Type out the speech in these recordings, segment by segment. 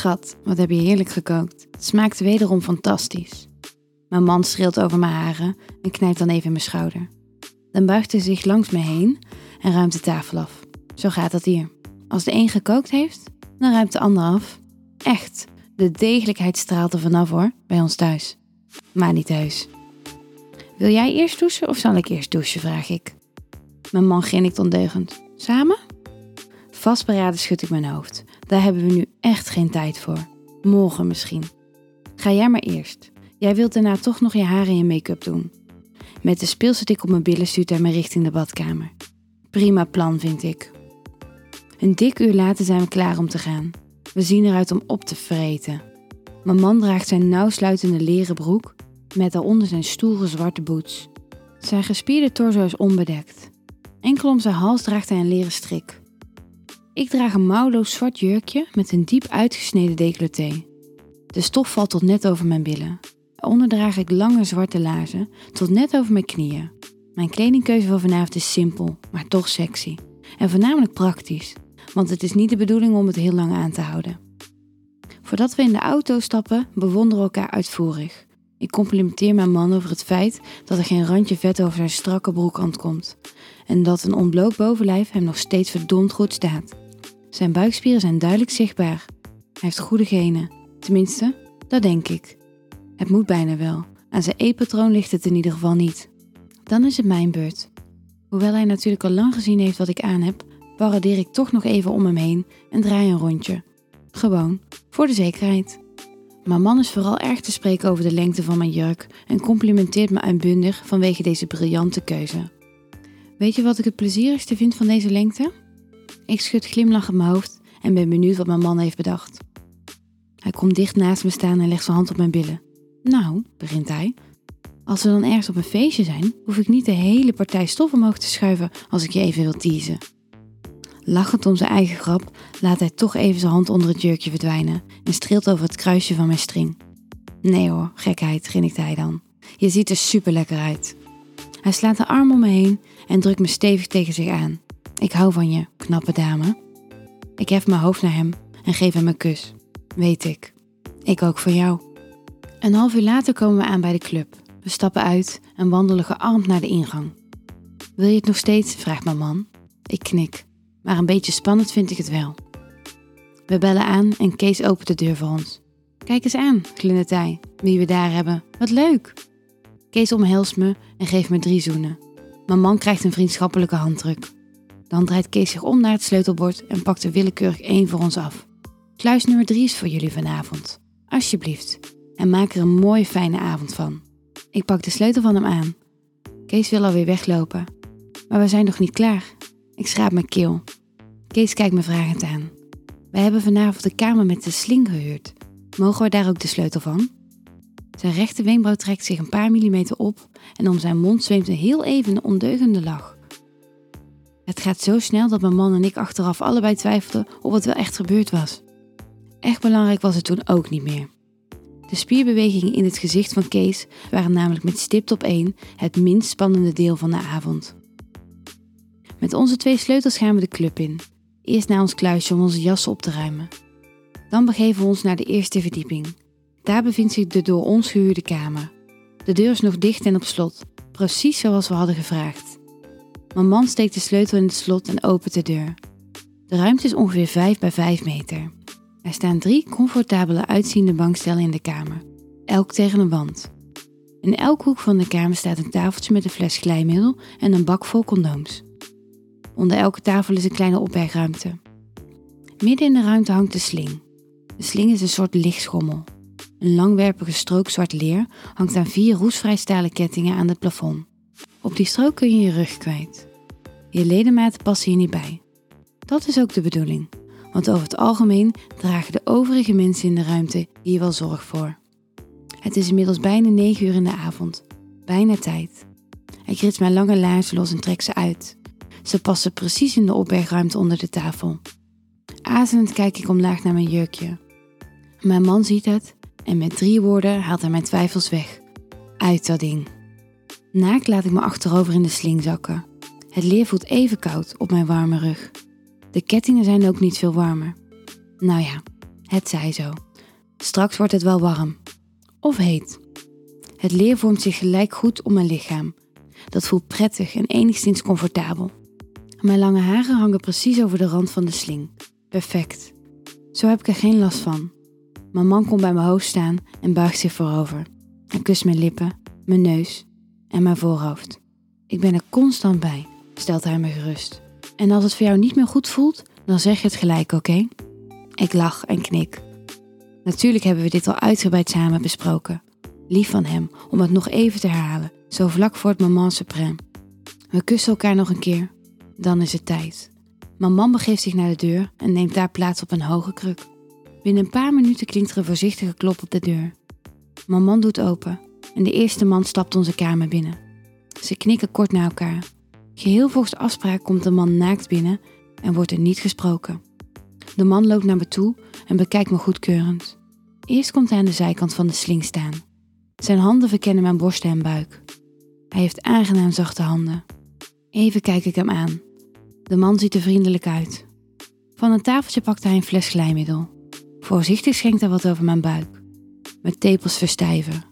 Schat, wat heb je heerlijk gekookt. Het smaakt wederom fantastisch. Mijn man schreeuwt over mijn haren en knijpt dan even in mijn schouder. Dan buigt hij zich langs me heen en ruimt de tafel af. Zo gaat dat hier. Als de een gekookt heeft, dan ruimt de ander af. Echt, de degelijkheid straalt er vanaf hoor, bij ons thuis. Maar niet thuis. Wil jij eerst douchen of zal ik eerst douchen, vraag ik. Mijn man grinnikt ondeugend. Samen? Vastberaden schud ik mijn hoofd. Daar hebben we nu echt geen tijd voor. Morgen misschien. Ga jij maar eerst. Jij wilt daarna toch nog je haren en je make-up doen. Met de speelse tik op mijn billen stuurt hij me richting de badkamer. Prima plan, vind ik. Een dik uur later zijn we klaar om te gaan. We zien eruit om op te vreten. Mijn man draagt zijn nauwsluitende leren broek met daaronder zijn stoere zwarte boots. Zijn gespierde torso is onbedekt. Enkel om zijn hals draagt hij een leren strik. Ik draag een mouwloos zwart jurkje met een diep uitgesneden decolleté. De stof valt tot net over mijn billen. Onder draag ik lange zwarte laarzen tot net over mijn knieën. Mijn kledingkeuze voor vanavond is simpel, maar toch sexy. En voornamelijk praktisch, want het is niet de bedoeling om het heel lang aan te houden. Voordat we in de auto stappen, bewonderen we elkaar uitvoerig. Ik complimenteer mijn man over het feit dat er geen randje vet over zijn strakke broekkant komt. En dat een ontbloot bovenlijf hem nog steeds verdomd goed staat. Zijn buikspieren zijn duidelijk zichtbaar. Hij heeft goede genen. Tenminste, dat denk ik. Het moet bijna wel. Aan zijn E-patroon ligt het in ieder geval niet. Dan is het mijn beurt. Hoewel hij natuurlijk al lang gezien heeft wat ik aan heb, paradeer ik toch nog even om hem heen en draai een rondje. Gewoon, voor de zekerheid. Mijn man is vooral erg te spreken over de lengte van mijn jurk en complimenteert me uitbundig vanwege deze briljante keuze. Weet je wat ik het plezierigste vind van deze lengte? Ik schud glimlachend mijn hoofd en ben benieuwd wat mijn man heeft bedacht. Hij komt dicht naast me staan en legt zijn hand op mijn billen. Nou, begint hij. Als we dan ergens op een feestje zijn, hoef ik niet de hele partij stof omhoog te schuiven als ik je even wil teasen. Lachend om zijn eigen grap laat hij toch even zijn hand onder het jurkje verdwijnen en streelt over het kruisje van mijn string. Nee hoor, gekheid, grinnikt hij dan. Je ziet er super lekker uit. Hij slaat de arm om me heen en drukt me stevig tegen zich aan. Ik hou van je, knappe dame. Ik hef mijn hoofd naar hem en geef hem een kus. Weet ik. Ik ook voor jou. Een half uur later komen we aan bij de club. We stappen uit en wandelen gearmd naar de ingang. Wil je het nog steeds? vraagt mijn man. Ik knik, maar een beetje spannend vind ik het wel. We bellen aan en Kees opent de deur voor ons. Kijk eens aan, glundert hij, wie we daar hebben. Wat leuk! Kees omhelst me en geeft me drie zoenen. Mijn man krijgt een vriendschappelijke handdruk. Dan draait Kees zich om naar het sleutelbord en pakt er willekeurig één voor ons af. Kluis nummer drie is voor jullie vanavond. Alsjeblieft. En maak er een mooie fijne avond van. Ik pak de sleutel van hem aan. Kees wil alweer weglopen. Maar we zijn nog niet klaar. Ik schraap mijn keel. Kees kijkt me vragend aan. Wij hebben vanavond de kamer met de sling gehuurd. Mogen we daar ook de sleutel van? Zijn rechte wenkbrauw trekt zich een paar millimeter op en om zijn mond zweemt een heel even ondeugende lach. Het gaat zo snel dat mijn man en ik achteraf allebei twijfelden of het wel echt gebeurd was. Echt belangrijk was het toen ook niet meer. De spierbewegingen in het gezicht van Kees waren namelijk met stipt op één het minst spannende deel van de avond. Met onze twee sleutels gaan we de club in. Eerst naar ons kluisje om onze jassen op te ruimen. Dan begeven we ons naar de eerste verdieping. Daar bevindt zich de door ons gehuurde kamer. De deur is nog dicht en op slot, precies zoals we hadden gevraagd. Mijn man steekt de sleutel in het slot en opent de deur. De ruimte is ongeveer 5 bij 5 meter. Er staan drie comfortabele uitziende bankstellen in de kamer, elk tegen een wand. In elk hoek van de kamer staat een tafeltje met een fles glijmiddel en een bak vol condooms. Onder elke tafel is een kleine opbergruimte. Midden in de ruimte hangt de sling. De sling is een soort lichtschommel. Een langwerpige strook zwart leer hangt aan vier roestvrij stalen kettingen aan het plafond. Op die strook kun je je rug kwijt. Je ledematen passen hier niet bij. Dat is ook de bedoeling, want over het algemeen dragen de overige mensen in de ruimte hier wel zorg voor. Het is inmiddels bijna 9 uur in de avond. Bijna tijd. Ik rits mijn lange laarzen los en trek ze uit. Ze passen precies in de opbergruimte onder de tafel. Azenend kijk ik omlaag naar mijn jurkje. Mijn man ziet het en met drie woorden haalt hij mijn twijfels weg. Uit dat ding. Naakt laat ik me achterover in de sling zakken. Het leer voelt even koud op mijn warme rug. De kettingen zijn ook niet veel warmer. Nou ja, Het zij zo. Straks wordt het wel warm. Of heet. Het leer vormt zich gelijk goed om mijn lichaam. Dat voelt prettig en enigszins comfortabel. Mijn lange haren hangen precies over de rand van de sling. Perfect. Zo heb ik er geen last van. Mijn man komt bij mijn hoofd staan en buigt zich voorover. Hij kust mijn lippen, mijn neus en mijn voorhoofd. Ik ben er constant bij, stelt hij me gerust. En als het voor jou niet meer goed voelt, dan zeg je het gelijk, oké? Ik lach en knik. Natuurlijk hebben we dit al uitgebreid samen besproken. Lief van hem om het nog even te herhalen, zo vlak voor het moment suprême. We kussen elkaar nog een keer, dan is het tijd. Mijn man begeeft zich naar de deur en neemt daar plaats op een hoge kruk. Binnen een paar minuten klinkt er een voorzichtige klop op de deur. Mijn man doet open en de eerste man stapt onze kamer binnen. Ze knikken kort naar elkaar. Geheel volgens afspraak komt de man naakt binnen en wordt er niet gesproken. De man loopt naar me toe en bekijkt me goedkeurend. Eerst komt hij aan de zijkant van de sling staan. Zijn handen verkennen mijn borsten en buik. Hij heeft aangenaam zachte handen. Even kijk ik hem aan. De man ziet er vriendelijk uit. Van een tafeltje pakt hij een fles glijmiddel. Voorzichtig schenkt hij wat over mijn buik. Mijn tepels verstijven.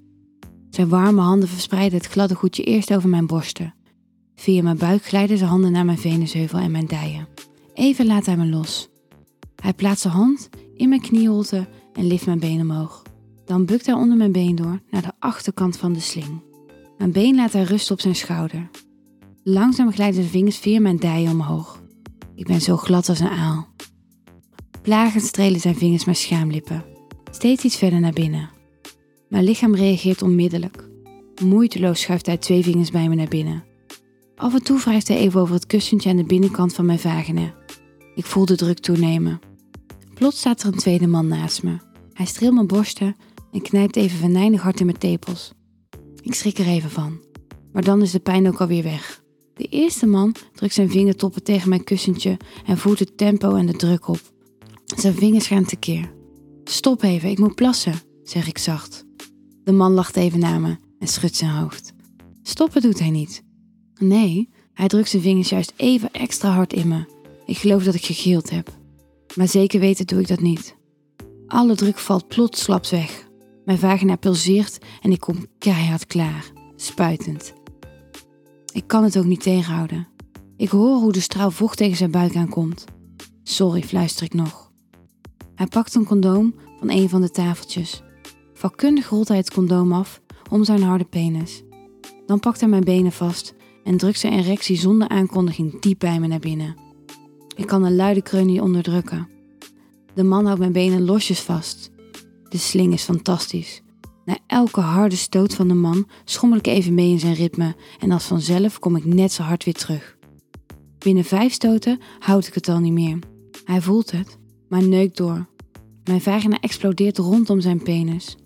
Zijn warme handen verspreiden het gladde goedje eerst over mijn borsten. Via mijn buik glijden zijn handen naar mijn venusheuvel en mijn dijen. Even laat hij me los. Hij plaatst zijn hand in mijn knieholte en lift mijn been omhoog. Dan bukt hij onder mijn been door naar de achterkant van de sling. Mijn been laat hij rusten op zijn schouder. Langzaam glijden zijn vingers via mijn dijen omhoog. Ik ben zo glad als een aal. Plagend strelen zijn vingers mijn schaamlippen. Steeds iets verder naar binnen. Mijn lichaam reageert onmiddellijk. Moeiteloos schuift hij twee vingers bij me naar binnen. Af en toe wrijft hij even over het kussentje aan de binnenkant van mijn vagina. Ik voel de druk toenemen. Plots staat er een tweede man naast me. Hij streelt mijn borsten en knijpt even venijnig hard in mijn tepels. Ik schrik er even van. Maar dan is de pijn ook alweer weg. De eerste man drukt zijn vingertoppen tegen mijn kussentje en voert het tempo en de druk op. Zijn vingers gaan tekeer. Stop even, ik moet plassen, zeg ik zacht. De man lacht even naar me en schudt zijn hoofd. Stoppen doet hij niet. Nee, hij drukt zijn vingers juist even extra hard in me. Ik geloof dat ik gegild heb. Maar zeker weten doe ik dat niet. Alle druk valt plotsklaps weg. Mijn vagina pulseert en ik kom keihard klaar, spuitend. Ik kan het ook niet tegenhouden. Ik hoor hoe de straal vocht tegen zijn buik aankomt. Sorry, fluister ik nog. Hij pakt een condoom van een van de tafeltjes. Vakkundig rolt hij het condoom af om zijn harde penis. Dan pakt hij mijn benen vast en drukt zijn erectie zonder aankondiging diep bij me naar binnen. Ik kan een luide kreun niet onderdrukken. De man houdt mijn benen losjes vast. De sling is fantastisch. Na elke harde stoot van de man schommel ik even mee in zijn ritme en als vanzelf kom ik net zo hard weer terug. Binnen vijf stoten houd ik het al niet meer. Hij voelt het, maar neukt door. Mijn vagina explodeert rondom zijn penis.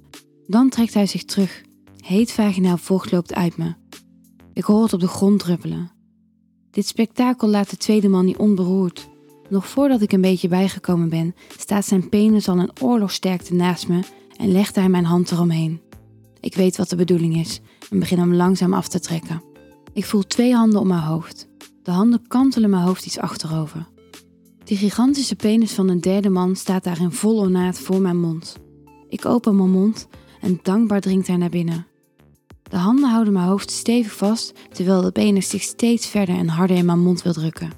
Dan trekt hij zich terug. Heet vaginaal vocht loopt uit me. Ik hoor het op de grond druppelen. Dit spektakel laat de tweede man niet onberoerd. Nog voordat ik een beetje bijgekomen ben, staat zijn penis al een oorlogsterkte naast me en legt hij mijn hand eromheen. Ik weet wat de bedoeling is en begin hem langzaam af te trekken. Ik voel twee handen om mijn hoofd. De handen kantelen mijn hoofd iets achterover. Die gigantische penis van een derde man staat daar in vol ornaat voor mijn mond. Ik open mijn mond en dankbaar dringt hij naar binnen. De handen houden mijn hoofd stevig vast terwijl de penis zich steeds verder en harder in mijn mond wil drukken.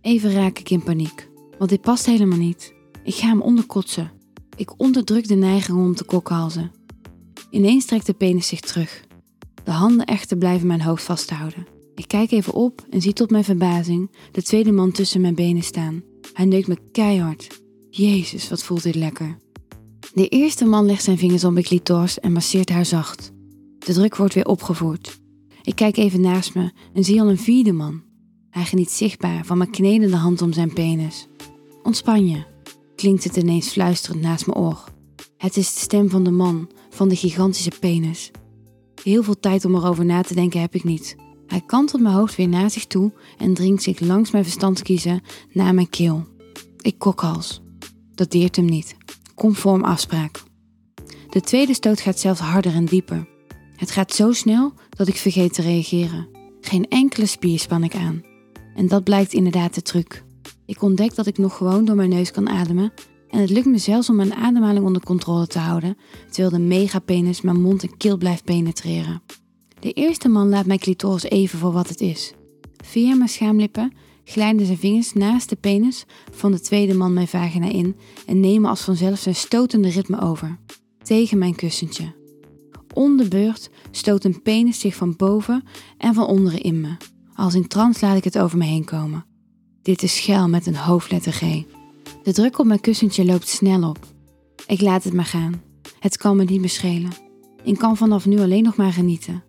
Even raak ik in paniek, want dit past helemaal niet. Ik ga hem onderkotsen. Ik onderdruk de neiging om te kokhalzen. Ineens trekt de penis zich terug. De handen echter blijven mijn hoofd vasthouden. Ik kijk even op en zie tot mijn verbazing de tweede man tussen mijn benen staan. Hij neukt me keihard. Jezus, wat voelt dit lekker. De eerste man legt zijn vingers om mijn clitoris en masseert haar zacht. De druk wordt weer opgevoerd. Ik kijk even naast me en zie al een vierde man. Hij geniet zichtbaar van mijn knedende hand om zijn penis. Ontspan je, klinkt het ineens fluisterend naast mijn oor. Het is de stem van de man, van de gigantische penis. Heel veel tijd om erover na te denken heb ik niet. Hij kantelt mijn hoofd weer naar zich toe en dringt zich langs mijn verstandskiezen naar mijn keel. Ik kokhals. Dat deert hem niet. Conform afspraak. De tweede stoot gaat zelfs harder en dieper. Het gaat zo snel dat ik vergeet te reageren. Geen enkele spier span ik aan. En dat blijkt inderdaad de truc. Ik ontdek dat ik nog gewoon door mijn neus kan ademen En het lukt me zelfs om mijn ademhaling onder controle te houden, terwijl de megapenis mijn mond en keel blijft penetreren. De eerste man laat mijn clitoris even voor wat het is. Via mijn schaamlippen glijden zijn vingers naast de penis van de tweede man mijn vagina in en nemen als vanzelf zijn stotende ritme over, tegen mijn kussentje. Om de beurt stoot een penis zich van boven en van onderen in me. Als in trance laat ik het over me heen komen. Dit is schel met een hoofdletter G. De druk op mijn kussentje loopt snel op. Ik laat het maar gaan. Het kan me niet beschelen. Ik kan vanaf nu alleen nog maar genieten.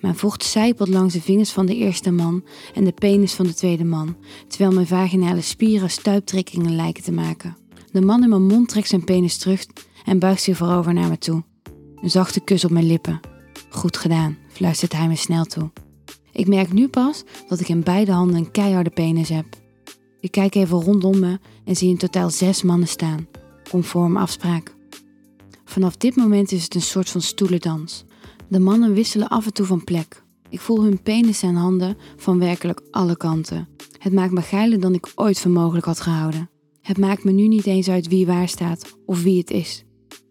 Mijn vocht zijpelt langs de vingers van de eerste man en de penis van de tweede man, terwijl mijn vaginale spieren stuiptrekkingen lijken te maken. De man in mijn mond trekt zijn penis terug en buigt zich voorover naar me toe. Een zachte kus op mijn lippen. Goed gedaan, fluistert hij me snel toe. Ik merk nu pas dat ik in beide handen een keiharde penis heb. Ik kijk even rondom me en zie in totaal zes mannen staan, conform afspraak. Vanaf dit moment is het een soort van stoelendans. De mannen wisselen af en toe van plek. Ik voel hun penis en handen van werkelijk alle kanten. Het maakt me geiler dan ik ooit voor mogelijk had gehouden. Het maakt me nu niet eens uit wie waar staat of wie het is.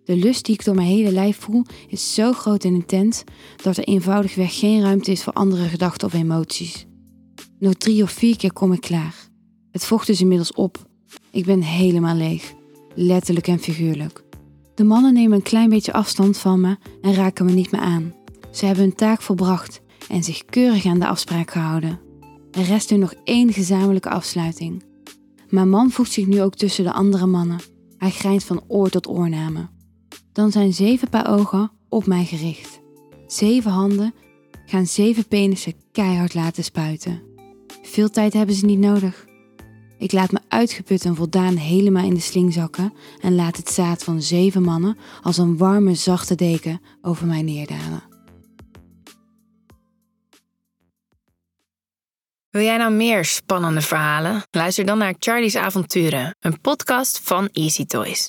De lust die ik door mijn hele lijf voel is zo groot en intens dat er eenvoudigweg geen ruimte is voor andere gedachten of emoties. Nog drie of vier keer kom ik klaar. Het vocht is inmiddels op. Ik ben helemaal leeg, letterlijk en figuurlijk. De mannen nemen een klein beetje afstand van me en raken me niet meer aan. Ze hebben hun taak volbracht en zich keurig aan de afspraak gehouden. Er rest nu nog één gezamenlijke afsluiting. Mijn man voegt zich nu ook tussen de andere mannen. Hij grijnt van oor tot oor naar. Dan zijn zeven paar ogen op mij gericht. Zeven handen gaan zeven penissen keihard laten spuiten. Veel tijd hebben ze niet nodig. Ik laat me uitgeput en voldaan helemaal in de sling zakken en laat het zaad van zeven mannen als een warme, zachte deken over mij neerdalen. Wil jij nou meer spannende verhalen? Luister dan naar Charlie's Avonturen, een podcast van Easy Toys.